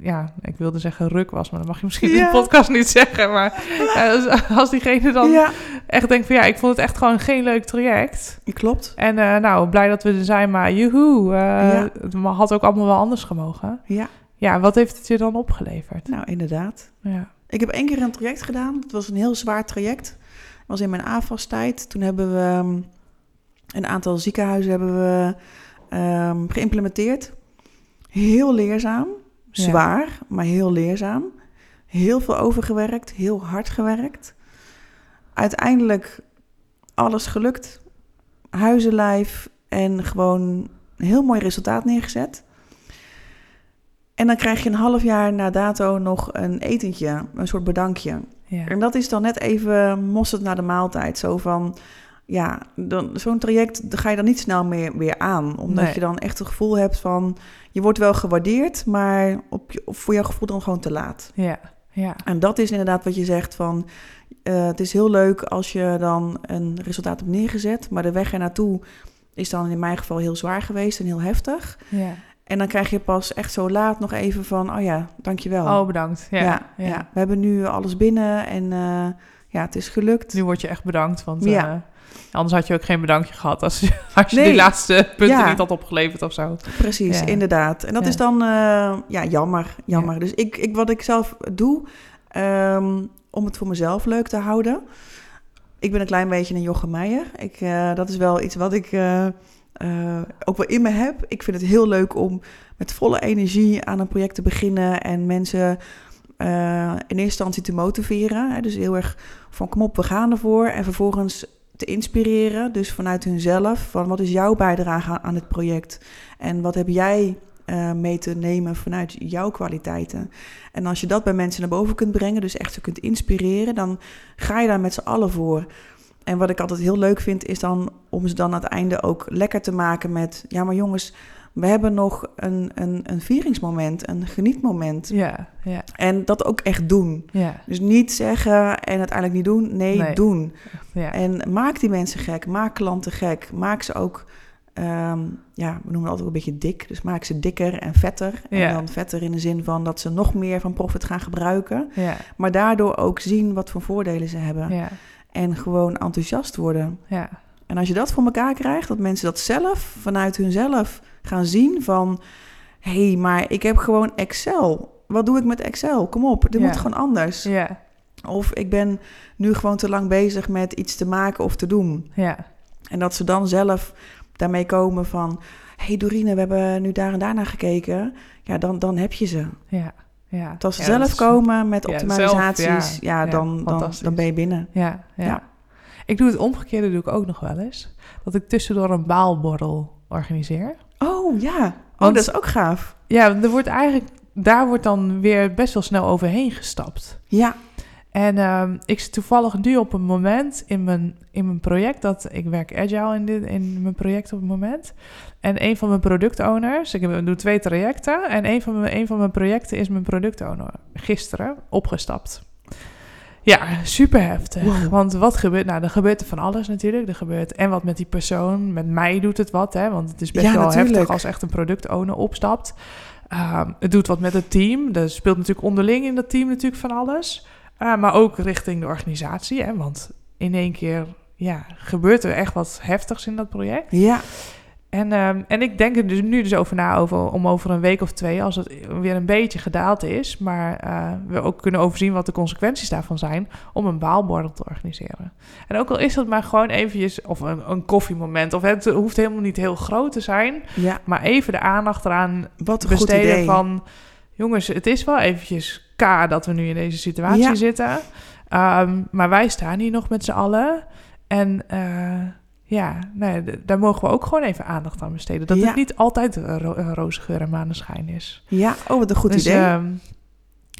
Ja, ik wilde zeggen ruk was. Maar dat mag je misschien in de podcast niet zeggen. Maar ja, als, als diegene dan Ja, echt denkt van... Ja, ik vond het echt gewoon geen leuk traject. klopt. En eh, nou, blij dat we er zijn, maar joehoe. eh, Ja. Het had ook allemaal wel anders gemogen. Ja, Ja, wat heeft het je dan opgeleverd? nou inderdaad. Ja, Ik heb één keer een traject gedaan. Het was een heel zwaar traject. Was in mijn AFAS-tijd. Toen hebben we ehm, een aantal ziekenhuizen hebben we, ehm, geïmplementeerd. Heel leerzaam. Ja. Zwaar, maar heel leerzaam. Heel veel overgewerkt. Heel hard gewerkt. Uiteindelijk alles gelukt. Huizenlijf en gewoon een heel mooi resultaat neergezet. En dan krijg je een half jaar na dato nog een etentje, een soort bedankje. Ja, En dat is dan net even mosterd naar de maaltijd. Zo van, ja, dan, zo'n traject ga je dan niet snel meer weer aan. Omdat Nee. je dan echt het gevoel hebt van, je wordt wel gewaardeerd, maar op je, voor jouw gevoel dan gewoon te laat. ja, ja, En dat is inderdaad wat je zegt van, eh, het is heel leuk als je dan een resultaat hebt neergezet, maar de weg er naartoe is dan in mijn geval heel zwaar geweest en heel heftig. ja. En dan krijg je pas echt zo laat nog even van, oh ja, dankjewel. Oh, bedankt. Ja, ja, ja, ja. we hebben nu alles binnen en eh, ja, het is gelukt. Nu word je echt bedankt, want Ja. eh, Anders had je ook geen bedankje gehad als, je- als je Nee. die laatste punten niet had opgeleverd of zo. Precies, inderdaad. En dat is dan eh, ja, jammer. jammer. Dus ik, ik, wat ik zelf doe, ehm, om het voor mezelf leuk te houden. Ik ben een klein beetje een Jochem Meijer. Ik, dat is wel iets wat ik eh, ook wel in me heb. Ik vind het heel leuk om met volle energie aan een project te beginnen en mensen eh, in eerste instantie te motiveren. Hè? Dus heel erg van kom op, we gaan ervoor. En vervolgens te inspireren, dus vanuit hunzelf. Van wat is jouw bijdrage aan- aan het project? En wat heb jij eh, mee te nemen vanuit jouw kwaliteiten? En als je dat bij mensen naar boven kunt brengen, dus echt ze kunt inspireren, dan ga je daar met z'n allen voor. En wat ik altijd heel leuk vind, is dan om ze dan aan het einde ook lekker te maken met... Ja, maar jongens, we hebben nog een, een, een vieringsmoment, een genietmoment. Ja, ja, En dat ook echt doen. ja. Dus niet zeggen en uiteindelijk niet doen. Nee, Nee. doen. ja. En maak die mensen gek. Maak klanten gek. Maak ze ook, ehm, ja, we noemen het altijd een beetje dik. Dus maak ze dikker en vetter. Ja. En dan vetter in de zin van dat ze nog meer van profit gaan gebruiken. ja, Maar daardoor ook zien wat voor voordelen ze hebben. ja, En gewoon enthousiast worden. ja, En als je dat voor elkaar krijgt, dat mensen dat zelf, vanuit hunzelf gaan zien van... hé, hey, maar ik heb gewoon Excel. Wat doe ik met Excel? Kom op, dit Ja. moet gewoon anders. ja, Of ik ben nu gewoon te lang bezig met iets te maken of te doen. ja, En dat ze dan zelf daarmee komen van... hé hey Dorine, we hebben nu daar en daar naar gekeken. Ja, dan, dan heb je ze. ja, ja. Als ze Ja, zelf dat is- komen met ja, optimalisaties, zelf, ja, ja. Ja, dan, dan, dan ben je binnen. Ja, ja, Ja. Ik doe het omgekeerde doe ik ook nog wel eens. Dat ik tussendoor een baalborrel organiseer. Oh ja, oh, Want- dat is ook gaaf. Ja, er wordt eigenlijk, daar wordt dan weer best wel snel overheen gestapt. Ja, En ehm, ik zit toevallig nu op een moment in mijn, in mijn project dat ik werk agile in, dit, in mijn project op het moment. En een van mijn productowners, ik heb- doe twee trajecten. En een van, mijn, een van mijn projecten is mijn productowner gisteren opgestapt. Ja, super heftig. Wow. Want wat gebeurt? Nou, er gebeurt er van alles natuurlijk. Er gebeurt en wat met die persoon. Met mij doet het wat, hè? Want het is best Ja, wel natuurlijk. heftig als echt een productowner opstapt. Ehm, het doet wat met het team. Er speelt natuurlijk onderling in dat team natuurlijk van alles. Uh, maar ook richting de organisatie. Hè? Want in één keer ja, gebeurt er echt wat heftigs in dat project. ja, En, um, en ik denk er dus nu dus over na, over, om over een week of twee, als het weer een beetje gedaald is, maar uh, we ook kunnen overzien wat de consequenties daarvan zijn, om een baalbordel te organiseren. En ook al is dat maar gewoon eventjes, of een, een koffiemoment, of het hoeft helemaal niet heel groot te zijn, ja. maar even de aandacht eraan Wat besteden van, jongens, het is wel eventjes K dat we nu in deze situatie Ja. zitten, um, maar wij staan hier nog met z'n allen en... Uh, ja, nee, daar mogen we ook gewoon even aandacht aan besteden. Dat Ja. het niet altijd ro roze geur en maneschijn is. Ja, oh, wat een goed dus, idee. ehm,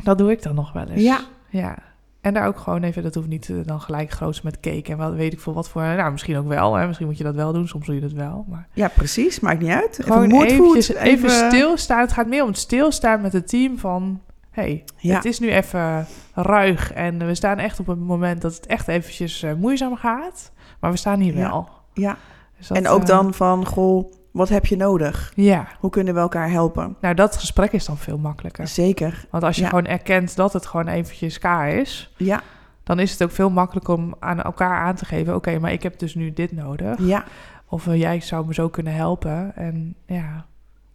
dat doe ik dan nog wel eens. Ja. ja. En daar ook gewoon even, dat hoeft niet uh, dan gelijk groots met cake en wat weet ik veel wat voor. Nou, misschien ook wel. Hè? Misschien moet je dat wel doen, soms doe je dat wel. Maar Ja, precies. Maakt niet uit. gewoon even eventjes, even stilstaan. Het gaat meer om het stilstaan met het team van... hey, Ja. het is nu even ruig en we staan echt op een moment dat het echt eventjes uh, moeizaam gaat. Maar we staan hier wel. Ja, Dus dat, en ook eh, dan van, goh, wat heb je nodig? Ja, Hoe kunnen we elkaar helpen? nou dat gesprek is dan veel makkelijker. Zeker. Want als je Ja. gewoon erkent dat het gewoon eventjes K is... Ja, dan is het ook veel makkelijker om aan elkaar aan te geven... oké, maar ik heb dus nu dit nodig. ja, Of uh, jij zou me zo kunnen helpen. En ja,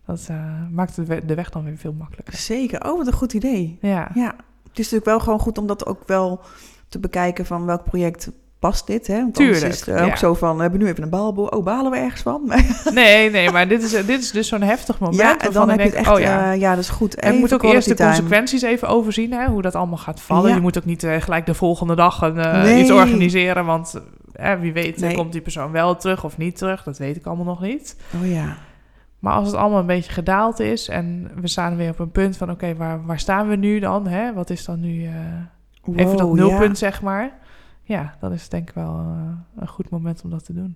dat uh, maakt de, we de weg dan weer veel makkelijker. zeker. Oh, wat een goed idee. Ja, Ja, het is natuurlijk wel gewoon goed om dat ook wel te bekijken van welk project past dit, hè? Want Tuurlijk, is het uh, ook ja. zo van, we hebben nu even een baalboel. Oh, balen we ergens van? nee, nee, maar dit is, dit is dus zo'n heftig moment. ja, en dan heb je echt, oh ja. uh, ja, dat is goed. En je moet ook eerst de time. consequenties even overzien, hè, hoe dat allemaal gaat vallen. Ja. Je moet ook niet uh, gelijk de volgende dag een, Nee. iets organiseren, want wie weet Nee. komt die persoon wel terug of niet terug. Dat weet ik allemaal nog niet. Oh ja. Maar als het allemaal een beetje gedaald is en we staan weer op een punt van... oké, waar, waar staan we nu dan? Hè? Wat is dan nu uh, even dat nulpunt, ja. zeg maar? Ja, dat is denk ik wel uh, een goed moment om dat te doen.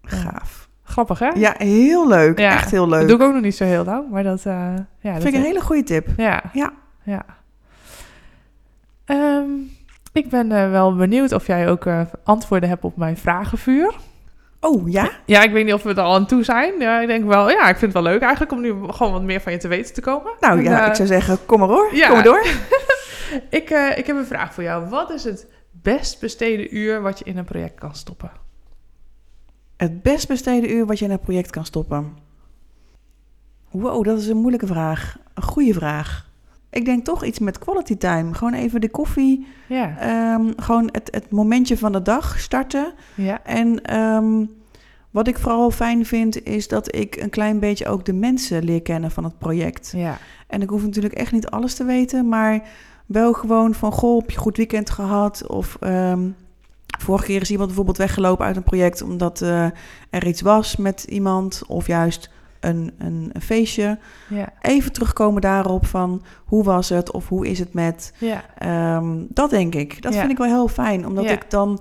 Ja. Gaaf. Grappig, hè? Ja, heel leuk. Ja, Echt heel leuk. Dat doe ik ook nog niet zo heel lang, maar dat... Uh, ja, dat Vind ik een hele goede tip. Ja. Ja. ja. Um, ik ben uh, wel benieuwd of jij ook uh, antwoorden hebt op mijn vragenvuur. Oh, ja? Ja, ik weet niet of we er al aan toe zijn. Ja, ik denk wel, ja, ik vind het wel leuk eigenlijk om nu gewoon wat meer van je te weten te komen. Nou En, ja, uh, ik zou zeggen, kom maar hoor. ja. Kom maar door. ik, uh, ik heb een vraag voor jou. Wat is het best besteden uur wat je in een project kan stoppen? Het best besteden uur wat je in een project kan stoppen. Wow, dat is een moeilijke vraag. Een goede vraag. Ik denk toch iets met quality time. Gewoon even de koffie. Ja. ehm, gewoon het, het momentje van de dag starten. Ja. En ehm, wat ik vooral fijn vind, is dat ik een klein beetje ook de mensen leer kennen van het project. Ja. En ik hoef natuurlijk echt niet alles te weten, maar wel gewoon van, goh, heb je goed weekend gehad? Of ehm, vorige keer is iemand bijvoorbeeld weggelopen uit een project omdat eh, er iets was met iemand of juist een, een, een feestje. Ja. Even terugkomen daarop van, hoe was het of hoe is het met? Ja. Ehm, dat denk ik. Dat Ja. vind ik wel heel fijn, omdat ik dan...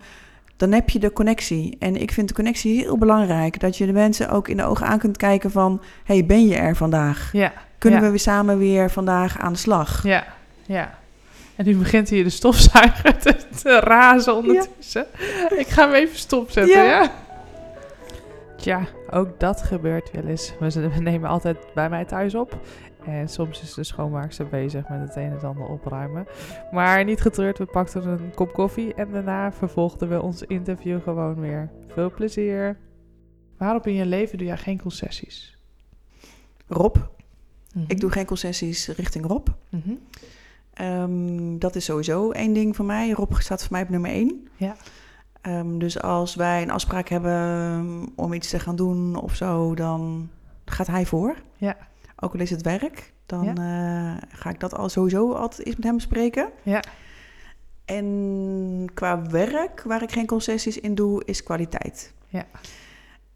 Dan heb je de connectie. En ik vind de connectie heel belangrijk. Dat je de mensen ook in de ogen aan kunt kijken van... hey, ben je er vandaag? Ja. Kunnen we weer samen weer vandaag aan de slag? Ja. Ja. En nu begint hier de stofzuiger te, te razen ondertussen. Ik ga hem even stopzetten, Ja. ja? Tja, ook dat gebeurt wel eens. We, nemen altijd bij mij thuis op. En soms is de schoonmaakster bezig met het een en ander opruimen. Maar niet getreurd, we pakten een kop koffie en daarna vervolgden we ons interview gewoon weer. Veel plezier. Waarop in je leven doe jij geen concessies? Rob, Mhm. ik doe geen concessies richting Rob. Mhm. Ehm, dat is sowieso één ding voor mij. Rob staat voor mij op nummer één. Ja. Ehm, dus als wij een afspraak hebben om iets te gaan doen of zo, dan gaat hij voor. Ja. Ook al is het werk, dan eh, ga ik dat al sowieso altijd eens met hem bespreken. Ja. En qua werk, waar ik geen concessies in doe, is kwaliteit. Ja.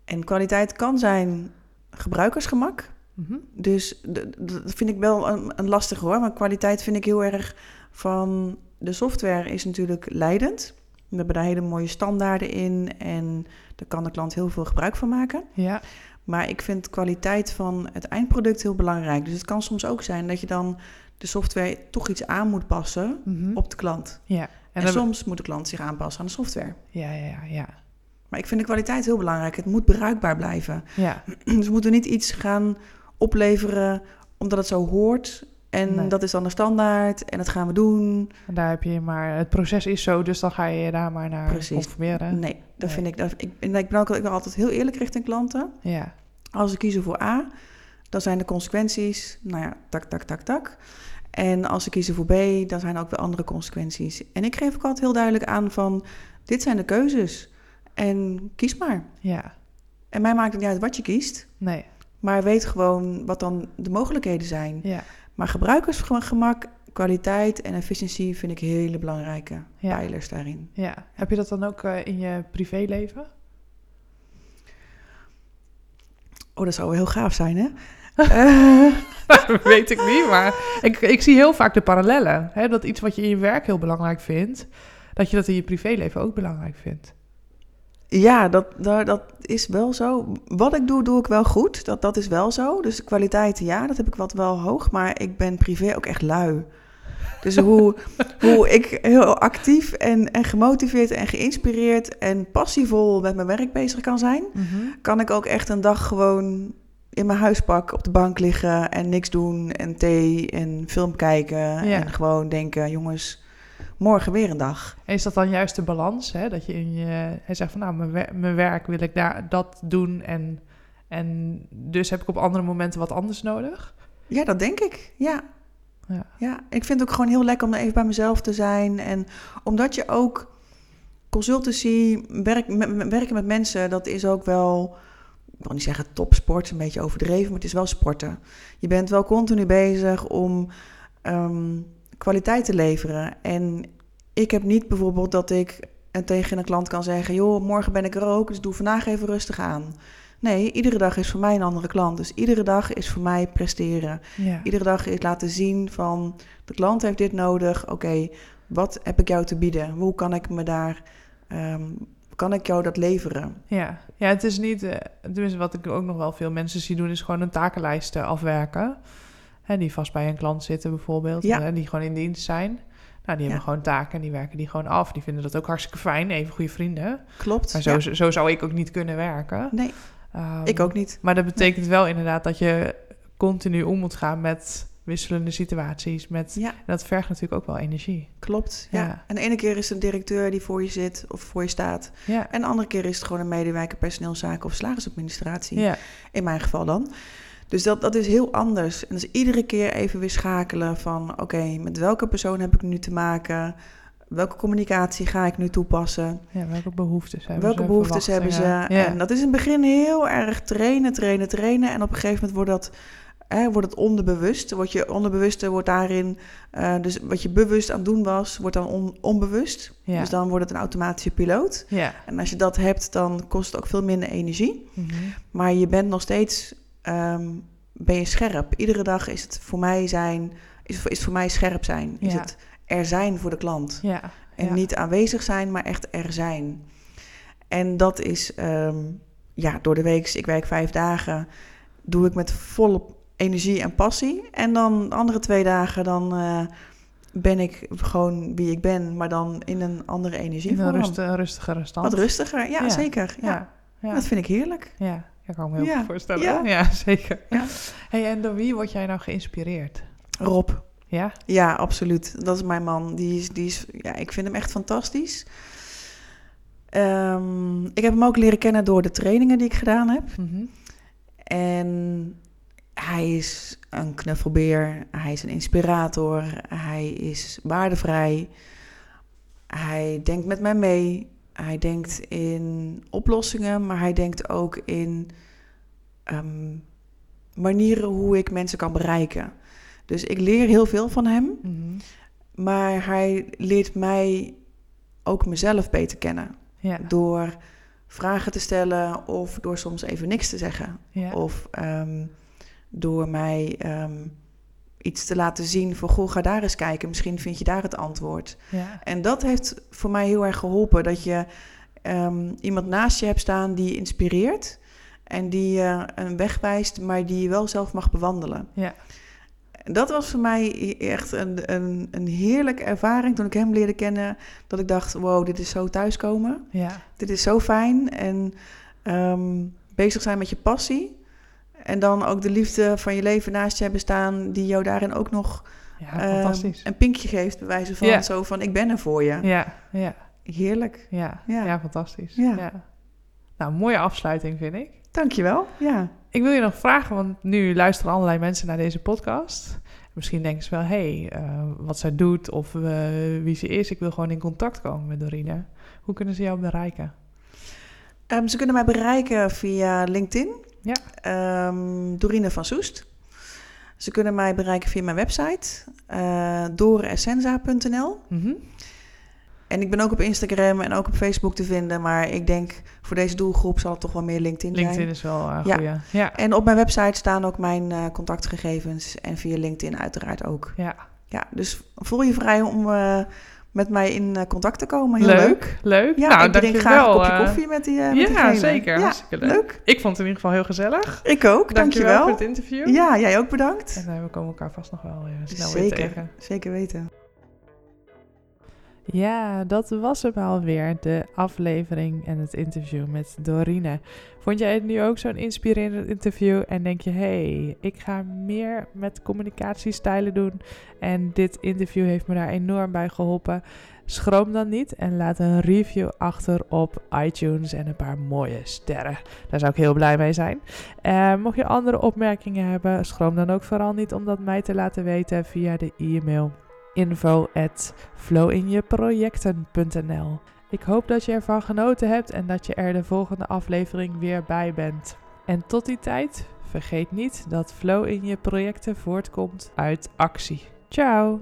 En kwaliteit kan zijn gebruikersgemak. Mhm. Dus dat vind ik wel een, een lastige hoor. Maar kwaliteit vind ik heel erg van... De software is natuurlijk leidend. We hebben daar hele mooie standaarden in. En daar kan de klant heel veel gebruik van maken. Ja. Maar ik vind kwaliteit van het eindproduct heel belangrijk. Dus het kan soms ook zijn dat je dan de software toch iets aan moet passen Mhm. op de klant. Ja. En, soms moet de klant zich aanpassen aan de software. Ja, ja, ja, ja. Maar ik vind de kwaliteit heel belangrijk. Het moet bruikbaar blijven. Ja, Dus we moeten niet iets gaan opleveren omdat het zo hoort. En Nee. dat is dan de standaard en dat gaan we doen. en daar heb je maar... Het proces is zo, dus dan ga je je daar maar naar Precies. conformeren. Nee, dat Nee. vind ik. Dat, ik, ik ben ook ik ben altijd heel eerlijk richting klanten. Ja, Als ze kiezen voor A, dan zijn de consequenties, nou ja, tak, tak, tak, tak. En als ze kiezen voor B, dan zijn er ook weer andere consequenties. En ik geef ook altijd heel duidelijk aan van, dit zijn de keuzes. En kies maar. ja. En mij maakt het niet uit wat je kiest, Nee, maar weet gewoon wat dan de mogelijkheden zijn. ja. Maar gebruikersgemak, kwaliteit en efficiëntie vind ik hele belangrijke Ja. pijlers daarin. Ja. Heb je dat dan ook eh, in je privéleven? Oh, dat zou wel heel gaaf zijn, hè? Weet ik niet, maar ik, ik zie heel vaak de parallellen. Hè? Dat iets wat je in je werk heel belangrijk vindt, dat je dat in je privéleven ook belangrijk vindt. Ja, dat, dat, dat is wel zo. Wat ik doe, doe ik wel goed. Dat, dat is wel zo. Dus de kwaliteit, ja, dat heb ik wat wel hoog. Maar ik ben privé ook echt lui. Dus hoe, hoe ik heel actief en, en gemotiveerd en geïnspireerd en passievol met mijn werk bezig kan zijn, kan ik ook echt een dag gewoon in mijn huispak op de bank liggen en niks doen en thee en film kijken. En gewoon denken, jongens, morgen weer een dag. En is dat dan juist de balans? Hè? Dat je in je hij zegt van nou, mijn, wer- mijn werk wil ik daar dat doen en, en dus heb ik op andere momenten wat anders nodig. Ja, dat denk ik. Ja. Ja. ja. Ik vind het ook gewoon heel lekker om even bij mezelf te zijn. En omdat je ook consultancy, werk, werken met mensen, dat is ook wel, ik wil niet zeggen topsport, een beetje overdreven, maar het is wel sporten. Je bent wel continu bezig om ehm, kwaliteit te leveren. En ik heb niet bijvoorbeeld dat ik en tegen een klant kan zeggen, joh, morgen ben ik er ook, dus doe vandaag even rustig aan. Nee, iedere dag is voor mij een andere klant. Dus iedere dag is voor mij presteren. Ja. Iedere dag is laten zien van de klant heeft dit nodig. Oké, wat heb ik jou te bieden? Hoe kan ik me daar, ehm, kan ik jou dat leveren? Ja. ja, het is niet, eh tenminste wat ik ook nog wel veel mensen zie doen, is gewoon een takenlijst eh, afwerken. Hè, die vast bij een klant zitten bijvoorbeeld, Ja. hè, die gewoon in dienst zijn. Nou, die Ja. hebben gewoon taken en die werken die gewoon af. Die vinden dat ook hartstikke fijn, even goede vrienden. Klopt. Maar zo, ja. zo, zo zou ik ook niet kunnen werken. Nee, Ehm, ik ook niet. Maar dat betekent wel inderdaad dat je continu om moet gaan met wisselende situaties. Met, Ja. en dat vergt natuurlijk ook wel energie. Klopt, ja. Ja. En de ene keer is het een directeur die voor je zit of voor je staat. Ja, En de andere keer is het gewoon een medewerker personeelszaken of salarisadministratie. ja, In mijn geval dan. Dus dat, dat is heel anders. En dus iedere keer even weer schakelen van... oké, met welke persoon heb ik nu te maken? Welke communicatie ga ik nu toepassen? ja, welke behoeftes hebben welke ze? behoeftes hebben ze? Ja. En dat is in het begin heel erg trainen, trainen, trainen. En op een gegeven moment wordt dat... Hè, wordt het onderbewust. Wordt je onderbewuste wordt daarin... eh, dus wat je bewust aan het doen was, wordt dan on- onbewust. Ja. Dus dan wordt het een automatische piloot. ja. En als je dat hebt, dan kost het ook veel minder energie. Mhm. Maar je bent nog steeds, ehm, ben je scherp. Iedere dag is het voor mij zijn, is, is voor mij scherp zijn. Is Ja. het er zijn voor de klant. ja. En ja. niet aanwezig zijn, maar echt er zijn. En dat is, ehm, ja, door de week, ik werk vijf dagen, doe ik met volle energie en passie. En dan de andere twee dagen, dan eh, ben ik gewoon wie ik ben, maar dan in een andere energie. In een rust, een stand. Wat rustiger, ja, zeker. Ja. Dat vind ik heerlijk. Ja, dat kan ik me heel Ja, goed voorstellen. ja. Ja, zeker. Ja. Hey, en door wie word jij nou geïnspireerd? Rob, Ja? Ja, absoluut. Dat is mijn man. Die is, die is, ja, ik vind hem echt fantastisch. Ehm, ik heb hem ook leren kennen door de trainingen die ik gedaan heb. Mhm. En hij is een knuffelbeer. Hij is een inspirator. Hij is waardevrij. Hij denkt met mij mee. Hij denkt in oplossingen, maar hij denkt ook in ehm, manieren hoe ik mensen kan bereiken. Dus ik leer heel veel van hem. Mhm. Maar hij leert mij ook mezelf beter kennen. Ja. Door vragen te stellen of door soms even niks te zeggen. Ja. Of ehm, door mij ehm, iets te laten zien van... goh, ga daar eens kijken, misschien vind je daar het antwoord. ja. En dat heeft voor mij heel erg geholpen. Dat je ehm, iemand naast je hebt staan die je inspireert... en die je een weg wijst, maar die je wel zelf mag bewandelen. Ja. Dat was voor mij echt een, een, een heerlijke ervaring toen ik hem leerde kennen. Dat ik dacht, wow, dit is zo thuiskomen. Ja. Dit is zo fijn. En ehm, bezig zijn met je passie. En dan ook de liefde van je leven naast je hebben staan... die jou daarin ook nog Ja, ehm, een pinkje geeft. Bij wijze van Ja. zo van, ik ben er voor je. Ja, ja, Heerlijk. ja, Ja. ja. fantastisch. Ja. Nou, mooie afsluiting vind ik. Dankjewel. Ja. Ik wil je nog vragen, want nu luisteren allerlei mensen naar deze podcast. Misschien denken ze wel, hé, hey, eh, wat zij doet of eh, wie ze is. Ik wil gewoon in contact komen met Dorine. Hoe kunnen ze jou bereiken? Ehm, ze kunnen mij bereiken via LinkedIn. Ja. Ehm, Dorine van Soest. Ze kunnen mij bereiken via mijn website. eh doreessenza.nl Mhm. En ik ben ook op Instagram en ook op Facebook te vinden. Maar ik denk voor deze doelgroep zal het toch wel meer LinkedIn, LinkedIn zijn. is wel een Ja. goeie. Ja. En op mijn website staan ook mijn eh, contactgegevens. En via LinkedIn uiteraard ook. ja. Ja, dus voel je vrij om eh, met mij in eh, contact te komen. Heel leuk, leuk. leuk. Ja, nou, ik drink graag een kopje eh, koffie met die eh, met ja, diegene. zeker. Ja, Hartstikke leuk. leuk. Ik vond het in ieder geval heel gezellig. Ik ook, dankjewel. voor het interview. Ja, jij ook bedankt. En we komen elkaar vast nog wel snel weer Zeker, tegen. zeker weten. Ja, dat was hem alweer, de aflevering en het interview met Dorine. Vond jij het nu ook zo'n inspirerend interview en denk je, hey, ik ga meer met communicatiestijlen doen en dit interview heeft me daar enorm bij geholpen? Schroom dan niet en laat een review achter op iTunes en een paar mooie sterren. Daar zou ik heel blij mee zijn. Eh, mocht je andere opmerkingen hebben, schroom dan ook vooral niet om dat mij te laten weten via de e-mail info at Ik hoop dat je ervan genoten hebt en dat je er de volgende aflevering weer bij bent. En tot die tijd, vergeet niet dat flow in je projecten voortkomt uit actie. Ciao!